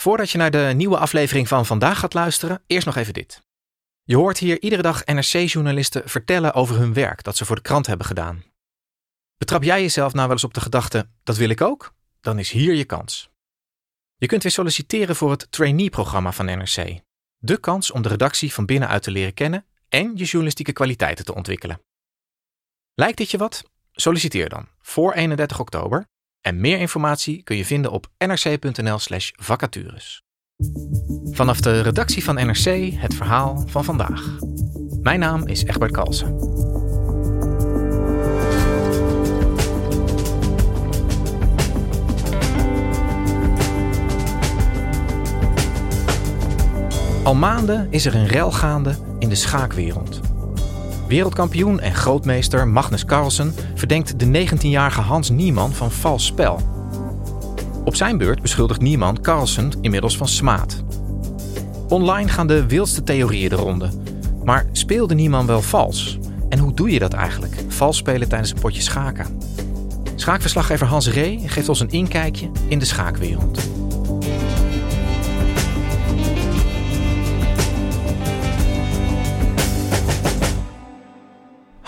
Voordat je naar de nieuwe aflevering van vandaag gaat luisteren, eerst nog even dit. Je hoort hier iedere dag NRC-journalisten vertellen over hun werk dat ze voor de krant hebben gedaan. Betrap jij jezelf nou wel eens op de gedachte: dat wil ik ook? Dan is hier je kans. Je kunt weer solliciteren voor het trainee-programma van NRC. De kans om de redactie van binnenuit te leren kennen en je journalistieke kwaliteiten te ontwikkelen. Lijkt dit je wat? Solliciteer dan voor 31 oktober en meer informatie kun je vinden op nrc.nl/slash vacatures. Vanaf de redactie van NRC het verhaal van vandaag. Mijn naam is Egbert Kalsen. Al maanden is er een rel gaande in de schaakwereld. Wereldkampioen en grootmeester Magnus Carlsen verdenkt de 19-jarige Hans Niemann van vals spel. Op zijn beurt beschuldigt Niemann Carlsen inmiddels van smaad. Online gaan de wildste theorieën de ronde. Maar speelde Niemann wel vals? En hoe doe je dat eigenlijk? Vals spelen tijdens een potje schaken. Schaakverslaggever Hans Ree geeft ons een inkijkje in de schaakwereld.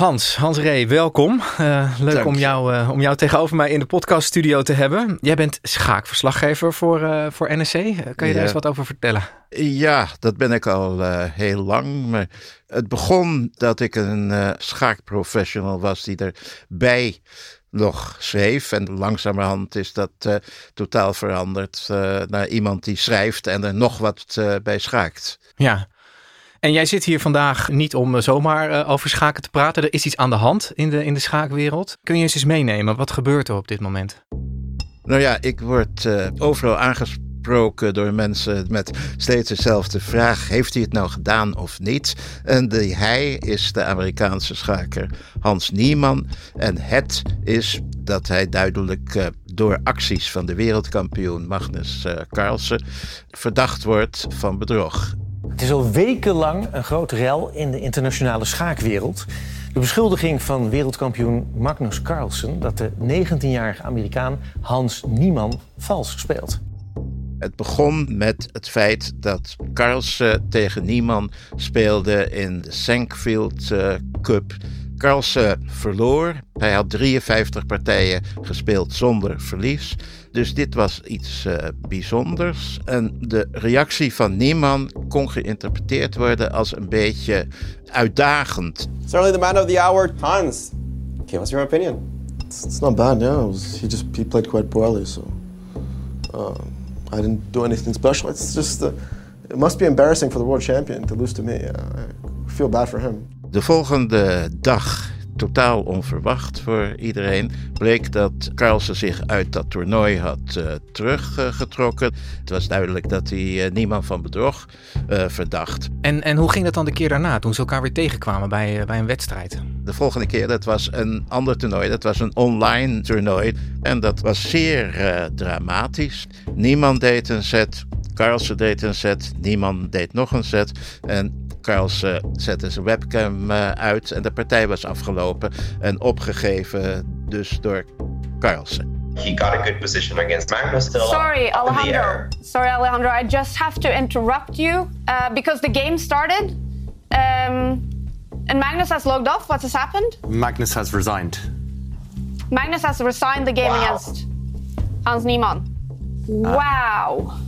Hans, Hans Ree, welkom. Uh, leuk om jou, uh, om jou tegenover mij in de podcaststudio te hebben. Jij bent schaakverslaggever voor, uh, voor NSC. kan je daar eens wat over vertellen? Ja, dat ben ik al heel lang. Maar het begon dat ik een schaakprofessional was die erbij nog schreef. En langzamerhand is dat totaal veranderd naar iemand die schrijft en er nog wat bij schaakt. Ja, en jij zit hier vandaag niet om eh, zomaar uh, over schaken te praten. Er is iets aan de hand in de, in de schaakwereld. Kun je eens eens meenemen? Wat gebeurt er op dit moment? Nou ja, ik word uh, overal aangesproken door mensen met steeds dezelfde vraag: heeft hij het nou gedaan of niet? En de hij is de Amerikaanse schaker Hans Niemann. En het is dat hij duidelijk door acties van de wereldkampioen Magnus Carlsen verdacht wordt van bedrog. Het is al wekenlang een groot rel in de internationale schaakwereld. De beschuldiging van wereldkampioen Magnus Carlsen dat de 19-jarige Amerikaan Hans Niemann vals speelt. Het begon met het feit dat Carlsen tegen Niemann speelde in de Sankfield uh, Carlsen verloor. Hij had 53 partijen gespeeld zonder verlies. Dus dit was iets uh, bijzonders. En de reactie van Niemann kon geïnterpreteerd worden als een beetje uitdagend. Certainly the man of the hour, Hans. Okay, what's your opinion? It's, it's not bad, yeah. Was, he just he played quite poorly, so uh, I didn't do anything special. It's just uh, it must be embarrassing for the world champion to lose to me. Uh, I feel bad for him. De volgende dag totaal onverwacht voor iedereen, bleek dat Carlsen zich uit dat toernooi had uh, teruggetrokken. het was duidelijk dat hij uh, niemand van bedrog uh, verdacht. En, en hoe ging dat dan de keer daarna, toen ze elkaar weer tegenkwamen bij, bij een wedstrijd? De volgende keer, dat was een ander toernooi, dat was een online toernooi. En dat was zeer dramatisch. Niemand deed een set, Carlsen deed een set, niemand deed nog een set. En Carlsen zette zijn webcam uh, uit en de partij was afgelopen en opgegeven dus door Carlsen. He got a good position against Magnus still. Sorry, Alejandro. Sorry, Alejandro. I just have to interrupt you uh, because the game started. Um, and Magnus has logged off. What has happened? Magnus has resigned. Magnus has resigned the game wow. against Hans Niemann. Wow.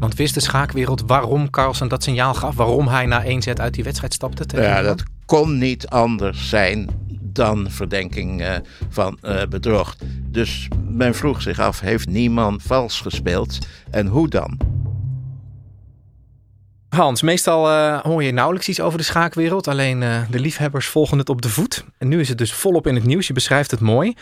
Want wist de schaakwereld waarom Carlsen dat signaal gaf? Waarom hij na één zet uit die wedstrijd stapte? Tegen ja, dat kon niet anders zijn dan verdenking uh, van uh, bedrog. Dus men vroeg zich af, heeft niemand vals gespeeld? En hoe dan? Hans, meestal uh, hoor je nauwelijks iets over de schaakwereld. Alleen de liefhebbers volgen het op de voet. En nu is het dus volop in het nieuws. Je beschrijft het mooi.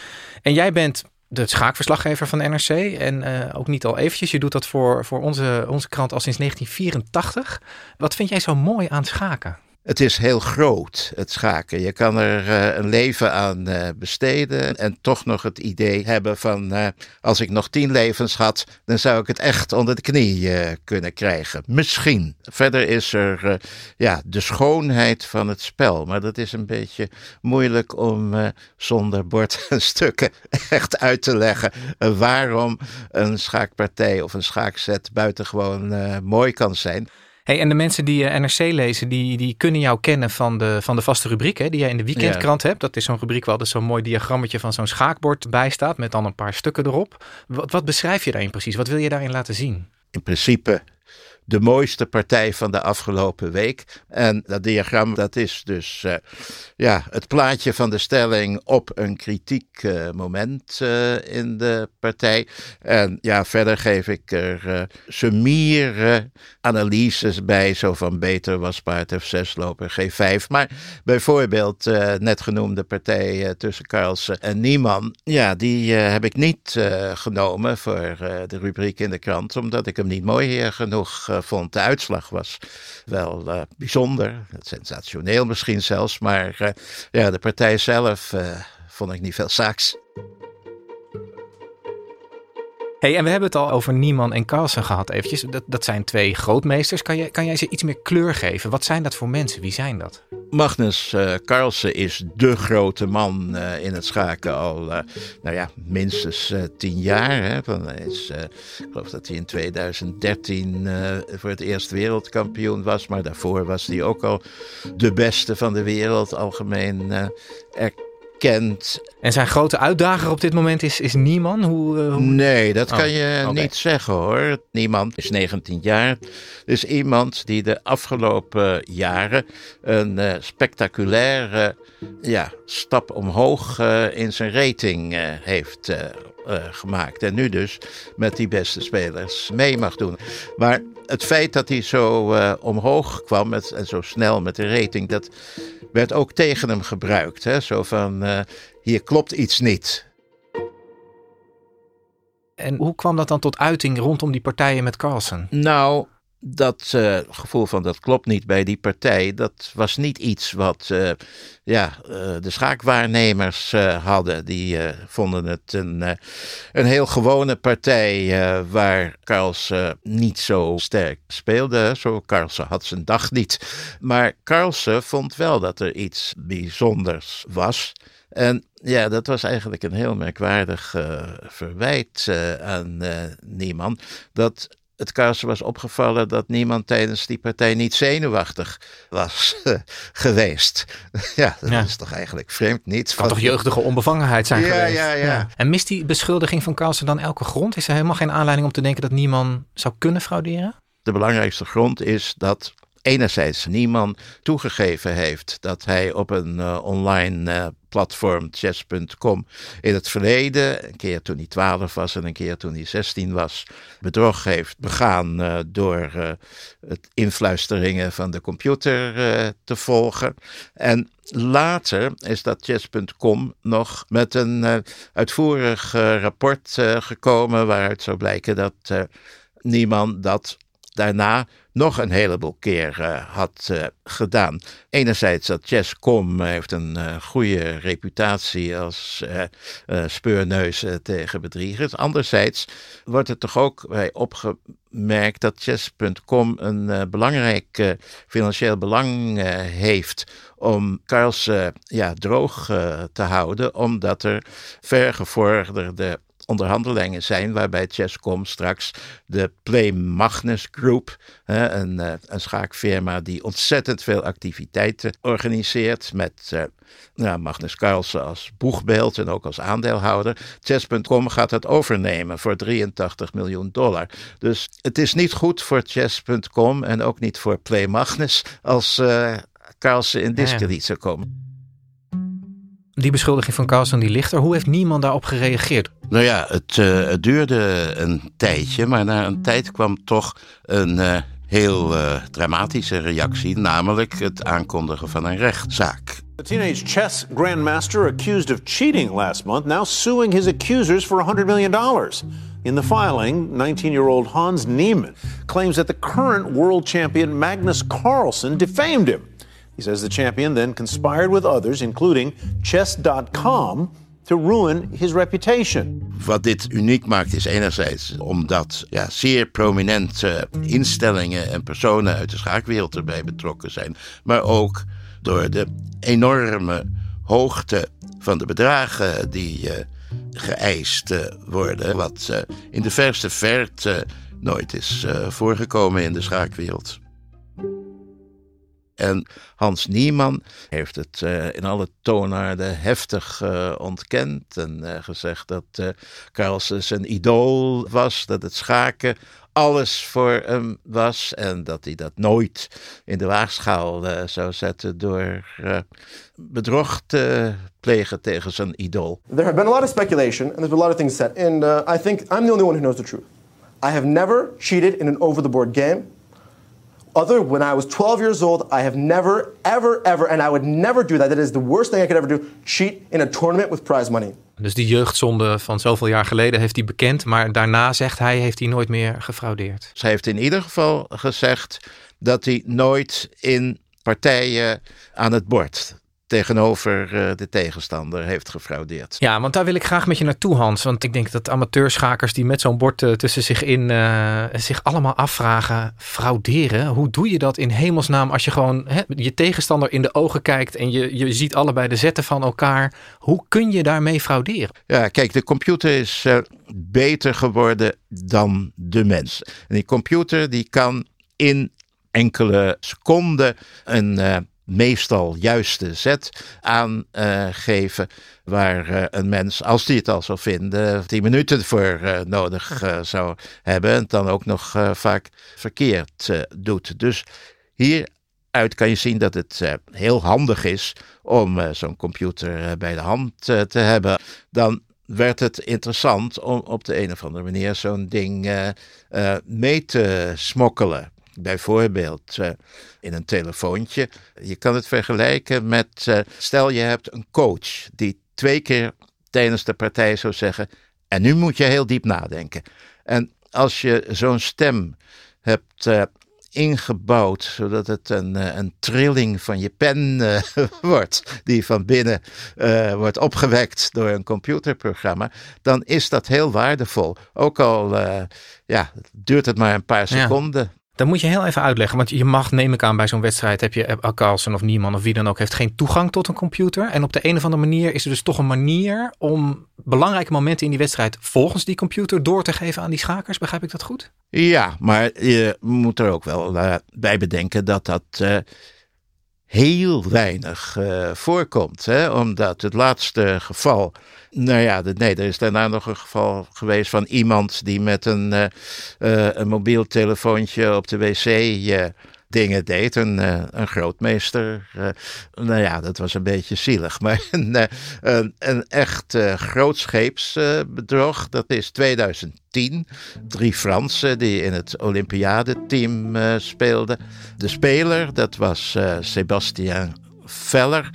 En jij bent de schaakverslaggever van NRC. En ook niet al eventjes. Je doet dat voor, voor onze, onze krant al sinds 1984. Wat vind jij zo mooi aan schaken? Het is heel groot, het schaken. Je kan er uh, een leven aan uh, besteden en toch nog het idee hebben van uh, als ik nog tien levens had, dan zou ik het echt onder de knie kunnen krijgen. Misschien. Verder is er ja, de schoonheid van het spel, maar dat is een beetje moeilijk om zonder bord en stukken echt uit te leggen waarom een schaakpartij of een schaakset buitengewoon mooi kan zijn. Hey, en de mensen die uh, NRC lezen, die, die kunnen jou kennen van de, van de vaste rubriek hè, die jij in de weekendkrant hebt. Dat is zo'n rubriek waar er zo'n mooi diagrammetje van zo'n schaakbord bij staat met dan een paar stukken erop. Wat, wat beschrijf je daarin precies? Wat wil je daarin laten zien? In principe de mooiste partij van de afgelopen week. En dat diagram, dat is dus uh, ja, het plaatje van de stelling op een kritiek uh, moment uh, in de partij. En ja, verder geef ik er summiere analyses bij. Zo van beter was paard F6 lopen G5. Maar bijvoorbeeld net genoemde partij tussen Carlsen en Nieman. Ja, die heb ik niet genomen voor de rubriek in de krant. Omdat ik hem niet mooi genoeg vond. De uitslag was wel uh, bijzonder, sensationeel misschien zelfs, maar uh, ja, de partij zelf uh, vond ik niet veel zaaks. Hey, en we hebben het al over Nieman en Carlsen gehad eventjes. Dat, dat zijn twee grootmeesters. Kan, je, kan jij ze iets meer kleur geven? Wat zijn dat voor mensen? Wie zijn dat? Magnus uh, Carlsen is de grote man uh, in het schaken al, uh, nou ja, minstens tien jaar. Hè. Is, ik geloof dat hij in 2013 voor het eerst wereldkampioen was. Maar daarvoor was hij ook al de beste van de wereld, algemeen erkend kent. En zijn grote uitdager op dit moment is, is Nieman? Hoe, hoe... Nee, dat kan oh, je okay. niet zeggen hoor. Nieman is 19 jaar. Is iemand die de afgelopen jaren een uh, spectaculaire ja, stap omhoog uh, in zijn rating heeft gemaakt. En nu dus met die beste spelers mee mag doen. Maar het feit dat hij zo omhoog kwam met, en zo snel met de rating, dat werd ook tegen hem gebruikt. Hè? Zo van, uh, hier klopt iets niet. En hoe kwam dat dan tot uiting rondom die partijen met Carlsen? Nou, dat uh, gevoel van dat klopt niet bij die partij, dat was niet iets wat uh, ja, uh, de schaakwaarnemers hadden. Die vonden het een, een heel gewone partij waar Carlsen niet zo sterk speelde. Zo Carlsen had zijn dag niet. Maar Carlsen vond wel dat er iets bijzonders was. En ja, dat was eigenlijk een heel merkwaardig verwijt aan Nieman. Dat het Carlsen was opgevallen dat niemand tijdens die partij niet zenuwachtig was geweest. ja, dat is toch eigenlijk vreemd niet. Kan toch jeugdige onbevangenheid zijn ja, geweest? Ja, ja, ja. En mist die beschuldiging van Carlsen dan elke grond? Is er helemaal geen aanleiding om te denken dat niemand zou kunnen frauderen? De belangrijkste grond is dat enerzijds niemand toegegeven heeft dat hij op een uh, online uh, platform chess.com in het verleden, een keer toen hij 12 was en een keer toen hij 16 was, bedrog heeft begaan uh, door het influisteringen van de computer te volgen. En later is dat chess.com nog met een uitvoerig rapport gekomen waaruit zou blijken dat niemand dat daarna nog een heleboel keer uh, had uh, gedaan. Enerzijds dat Chess.com heeft een goede reputatie als speurneus tegen bedriegers. Anderzijds wordt er toch ook bij opgemerkt dat Chess.com een belangrijk financieel belang heeft om Carlsen ja, droog te houden, omdat er vergevorderde onderhandelingen zijn waarbij Chess.com straks de Play Magnus Group, een, eh, een schaakfirma die ontzettend veel activiteiten organiseert met nou, Magnus Carlsen als boegbeeld en ook als aandeelhouder. Chess.com gaat het overnemen voor 83 miljoen dollar. Dus het is niet goed voor Chess.com en ook niet voor Play Magnus als uh, Carlsen in discrediet zou komen. Die beschuldiging van Carlsen die ligt er. Hoe heeft niemand daarop gereageerd? Nou ja, het, uh, het duurde een tijdje, maar na een tijd kwam toch een uh, heel uh, dramatische reactie, namelijk het aankondigen van een rechtszaak. The teenage chess grandmaster accused of cheating last month now suing his accusers for $100 million. In the filing, 19 year old Hans Niemann claims that the current world champion Magnus Carlsen defamed him. He says the champion then conspired with others, including Chess.com, to ruin his reputation. Wat dit uniek maakt is enerzijds omdat ja, zeer prominente instellingen en personen uit de schaakwereld erbij betrokken zijn, maar ook door de enorme hoogte van de bedragen die uh, geëist uh, worden, wat uh, in de verste verte nooit is voorgekomen in de schaakwereld. En Hans Niemann heeft het uh, in alle toonaarden heftig uh, ontkend en uh, gezegd dat Carlsen zijn idool was, dat het schaken alles voor hem was en dat hij dat nooit in de waagschaal zou zetten door bedrog te plegen tegen zijn idool. There have been a lot of speculation and there's been a lot of things said and I think I'm the only one who knows the truth. I have never cheated in an over-the-board game. Other, when I was 12 years old, I have never, ever, ever, and I would never do that. That is the worst thing I could ever do. Cheat in a tournament with prize money. Dus die jeugdzonde van zoveel jaar geleden heeft hij bekend, maar daarna zegt hij, heeft hij nooit meer gefraudeerd. Zij heeft in ieder geval gezegd dat hij nooit in partijen aan het bord tegenover uh, de tegenstander heeft gefraudeerd. Ja, want daar wil ik graag met je naartoe, Hans. Want ik denk dat amateurschakers die met zo'n bord uh, tussen zich in uh, zich allemaal afvragen: frauderen? Hoe doe je dat in hemelsnaam als je gewoon hè, je tegenstander in de ogen kijkt en je, je ziet allebei de zetten van elkaar? Hoe kun je daarmee frauderen? Ja, kijk, de computer is beter geworden dan de mens. En die computer die kan in enkele seconden een meestal juiste zet aangeven. Waar uh, een mens, als die het al zou vinden, tien minuten voor uh, nodig zou hebben. En dan ook nog vaak verkeerd doet. Dus hieruit kan je zien dat het heel handig is om zo'n computer bij de hand te hebben. Dan werd het interessant om op de een of andere manier zo'n ding mee te smokkelen. Bijvoorbeeld uh, in een telefoontje. Je kan het vergelijken met, uh, stel je hebt een coach die twee keer tijdens de partij zou zeggen, en nu moet je heel diep nadenken. En als je zo'n stem hebt uh, ingebouwd, zodat het een, een trilling van je pen wordt, die van binnen wordt opgewekt door een computerprogramma, dan is dat heel waardevol. Ook al ja, duurt het maar een paar seconden. Ja. Dan moet je heel even uitleggen, want je mag, neem ik aan, bij zo'n wedstrijd heb je Carlsen of Nieman of wie dan ook, heeft geen toegang tot een computer. En op de een of andere manier is er dus toch een manier om belangrijke momenten in die wedstrijd volgens die computer door te geven aan die schakers. Begrijp ik dat goed? Ja, maar je moet er ook wel uh, bij bedenken dat dat uh, heel weinig uh, voorkomt. Hè? Omdat het laatste geval nou ja, nee, er is daarna nog een geval geweest van iemand die met een, uh, een mobiel telefoontje op de wc dingen deed. Een, een grootmeester. nou ja, dat was een beetje zielig. Maar een, een, een echt grootscheepsbedrog, dat is 2010. Drie Fransen die in het Olympiadeteam speelden. De speler, dat was Sébastien Veller.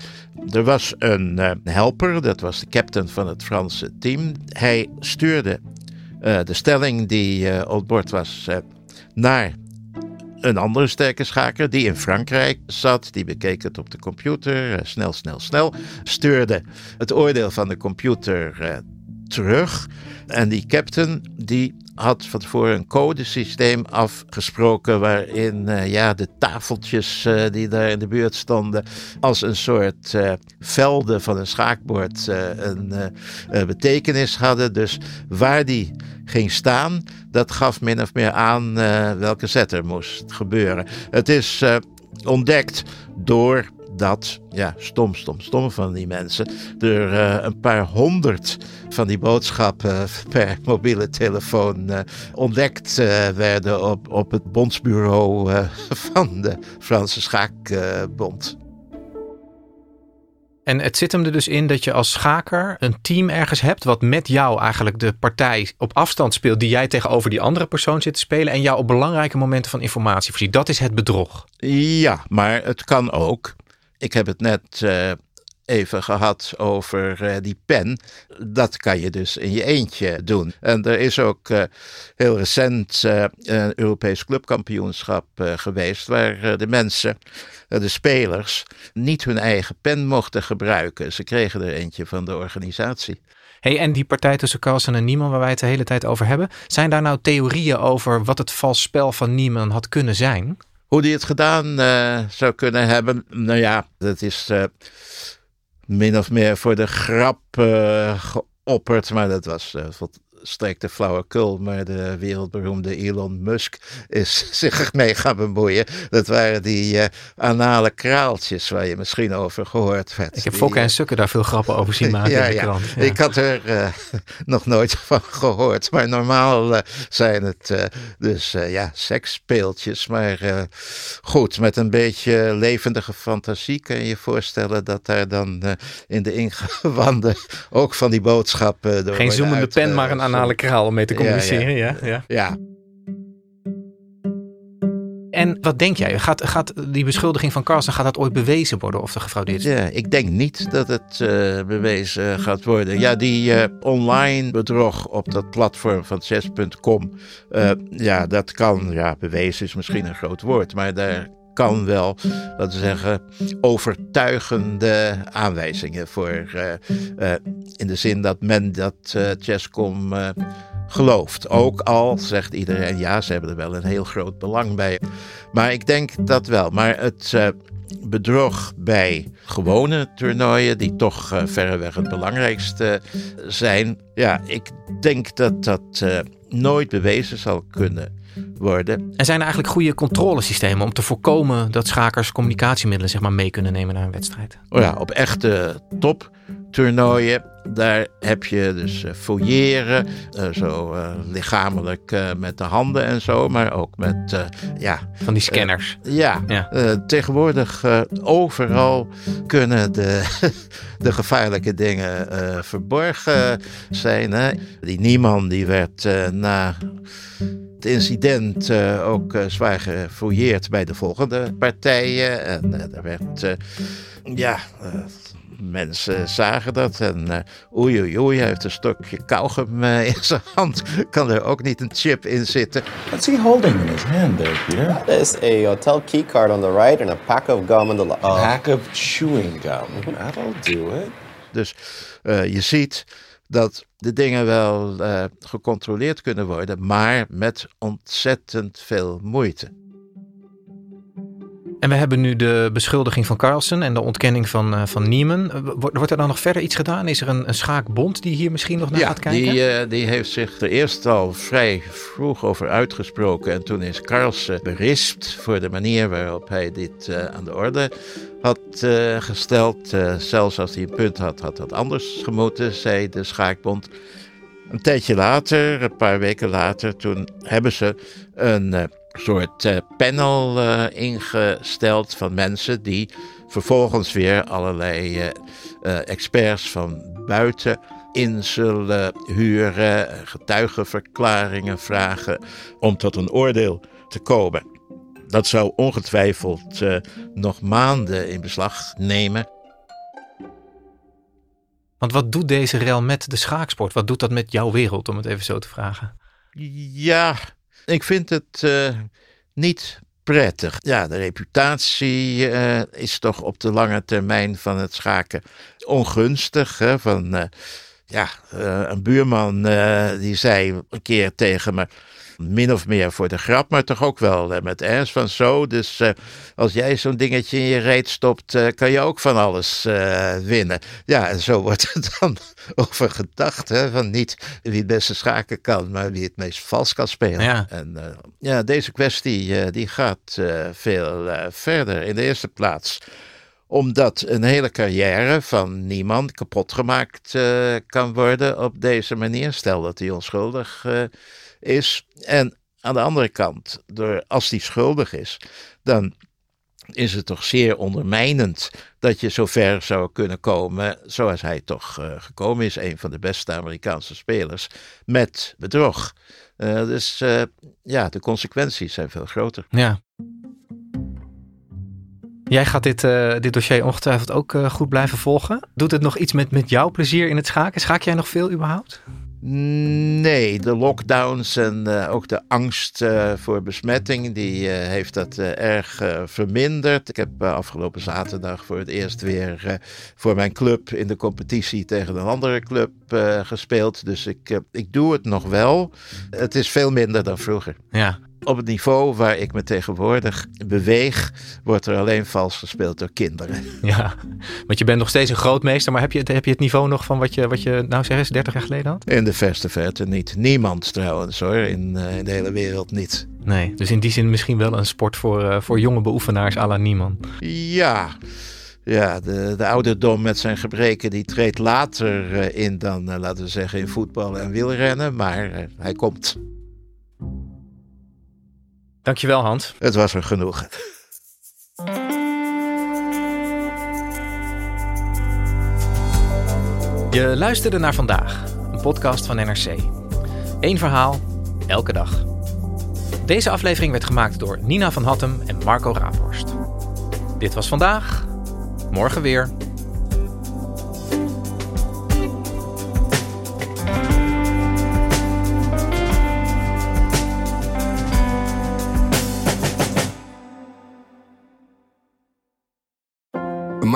Er was een uh, helper, dat was de captain van het Franse team. Hij stuurde uh, de stelling die uh, bord was naar een andere sterke schaker die in Frankrijk zat. Die bekeek het op de computer, snel, snel, snel. Stuurde het oordeel van de computer terug. En die captain die had van tevoren een codesysteem afgesproken waarin uh, ja, de tafeltjes uh, die daar in de buurt stonden als een soort uh, velden van een schaakbord een betekenis hadden. Dus waar die ging staan, dat gaf min of meer aan welke zet er moest gebeuren. Het is ontdekt door dat, ja, stom, stom, stom van die mensen, er uh, een paar honderd van die boodschappen per mobiele telefoon uh, ontdekt uh, werden op, op het bondsbureau van de Franse Schaakbond. En het zit hem er dus in dat je als schaker een team ergens hebt wat met jou eigenlijk de partij op afstand speelt die jij tegenover die andere persoon zit te spelen en jou op belangrijke momenten van informatie voorziet. Dat is het bedrog. Ja, maar het kan ook ik heb het net uh, even gehad over uh, die pen. Dat kan je dus in je eentje doen. En er is ook uh, heel recent een Europees clubkampioenschap geweest. waar de mensen, de spelers, niet hun eigen pen mochten gebruiken. Ze kregen er eentje van de organisatie. Hey, en die partij tussen Carlsen en Nieman, waar wij het de hele tijd over hebben. Zijn daar nou theorieën over wat het vals spel van Nieman had kunnen zijn? Hoe die het gedaan uh, zou kunnen hebben, nou ja, dat is uh, min of meer voor de grap uh, geopperd. Maar dat was strekte flauwekul, maar de wereldberoemde Elon Musk is zich ermee gaan bemoeien. Dat waren die uh, anale kraaltjes waar je misschien over gehoord hebt. Ik heb Fokke en Sukke daar veel grappen over zien maken ja, in de krant. Ja. Ik had er uh, nog nooit van gehoord, maar normaal uh, zijn het dus ja, seksspeeltjes. Maar goed, met een beetje levendige fantasie kan je je voorstellen dat daar dan in de ingewanden ook van die boodschappen door Geen zoemende pen, maar een anale kraal om mee te communiceren. Ja, ja. ja. En wat denk jij? Gaat, gaat die beschuldiging van Carlsen, gaat dat ooit bewezen worden of er gefraudeerd is? Ja, ik denk niet dat het uh, bewezen gaat worden. Ja, die uh, online bedrog op dat platform van chess.com, uh, ja, dat kan, ja, bewezen is misschien een groot woord, maar daar kan wel, laten we zeggen, overtuigende aanwijzingen voor. Uh, uh, in de zin dat men dat uh, Chesscom gelooft. Ook al zegt iedereen, ja, ze hebben er wel een heel groot belang bij. Maar ik denk dat wel. Maar het bedrog bij gewone toernooien, die toch verreweg het belangrijkste zijn. Ja, ik denk dat dat nooit bewezen zal kunnen worden. En zijn er eigenlijk goede controlesystemen om te voorkomen dat schakers communicatiemiddelen zeg maar, mee kunnen nemen naar een wedstrijd? Oh ja, op echte toptoernooien, daar heb je dus uh, fouilleren, uh, zo uh, lichamelijk met de handen en zo, maar ook met, ja... Van die scanners. ja, ja. tegenwoordig overal kunnen de, de gevaarlijke dingen verborgen zijn. Hè? Die Nieman die werd na het incident uh, ook uh, zwaar gefouilleerd bij de volgende partijen. En uh, er werd, ja, mensen zagen dat. En oei, oei, oei, hij heeft een stokje kauwgum in zijn hand. Kan er ook niet een chip in zitten. What's he holding in his hand there, Peter? That is a hotel keycard on the right and a pack of gum on the left. A pack of chewing gum. That'll do it. Dus je ziet dat de dingen wel uh, gecontroleerd kunnen worden, maar met ontzettend veel moeite. En we hebben nu de beschuldiging van Carlsen en de ontkenning van, uh, van Nieman. Wordt er dan nog verder iets gedaan? Is er een, een schaakbond die hier misschien nog naar ja, gaat kijken? Die, uh, die heeft zich er eerst al vrij vroeg over uitgesproken. En toen is Carlsen berispt voor de manier waarop hij dit uh, aan de orde had gesteld. Zelfs als hij een punt had, had dat anders gemoeten, zei de schaakbond. Een tijdje later, een paar weken later, toen hebben ze een soort panel ingesteld van mensen die vervolgens weer allerlei experts van buiten in zullen huren, getuigenverklaringen vragen om tot een oordeel te komen. Dat zou ongetwijfeld uh, nog maanden in beslag nemen. Want wat doet deze rel met de schaaksport? Wat doet dat met jouw wereld, om het even zo te vragen? Ja, ik vind het uh, niet prettig. Ja, de reputatie uh, is toch op de lange termijn van het schaken ongunstig. Hè? Van, Ja, eh, een buurman die zei een keer tegen me min of meer voor de grap, maar toch ook wel met ernst van zo. Dus uh, als jij zo'n dingetje in je reet stopt, uh, kan je ook van alles winnen. Ja, en zo wordt er dan over gedacht. Hè, van niet wie het beste schaken kan, maar wie het meest vals kan spelen. Ja. En ja, deze kwestie die gaat veel verder. In de eerste plaats omdat een hele carrière van niemand kapot gemaakt uh, kan worden op deze manier. Stel dat hij onschuldig uh, is. En aan de andere kant, als hij schuldig is, dan is het toch zeer ondermijnend dat je zo ver zou kunnen komen zoals hij toch uh, gekomen is, een van de beste Amerikaanse spelers, met bedrog. dus ja, de consequenties zijn veel groter. Ja. Jij gaat dit, dit dossier ongetwijfeld ook goed blijven volgen. Doet het nog iets met, met jouw plezier in het schaken? Schaak jij nog veel überhaupt? Nee, de lockdowns en uh, ook de angst voor besmetting, die heeft dat erg verminderd. Ik heb afgelopen zaterdag voor het eerst weer voor mijn club in de competitie tegen een andere club gespeeld. Dus ik, ik doe het nog wel. Het is veel minder dan vroeger. Ja, op het niveau waar ik me tegenwoordig beweeg, wordt er alleen vals gespeeld door kinderen. Ja, want je bent nog steeds een grootmeester, maar heb je het, heb je het niveau nog van wat je, wat je nou zeg eens 30 jaar geleden had? In de verste verte niet. Niemand trouwens hoor, in, uh, in de hele wereld niet. Nee, dus in die zin misschien wel een sport voor, uh, voor jonge beoefenaars à la niemand. Ja, ja, de, de ouderdom met zijn gebreken die treedt later uh, in dan, uh, laten we zeggen, in voetbal en wielrennen. Maar uh, hij komt. Dankjewel, Hans. Het was er genoeg. Je luisterde naar vandaag, een podcast van NRC. Eén verhaal, elke dag. Deze aflevering werd gemaakt door Nina van Hattem en Marco Raaphorst. Dit was vandaag, morgen weer.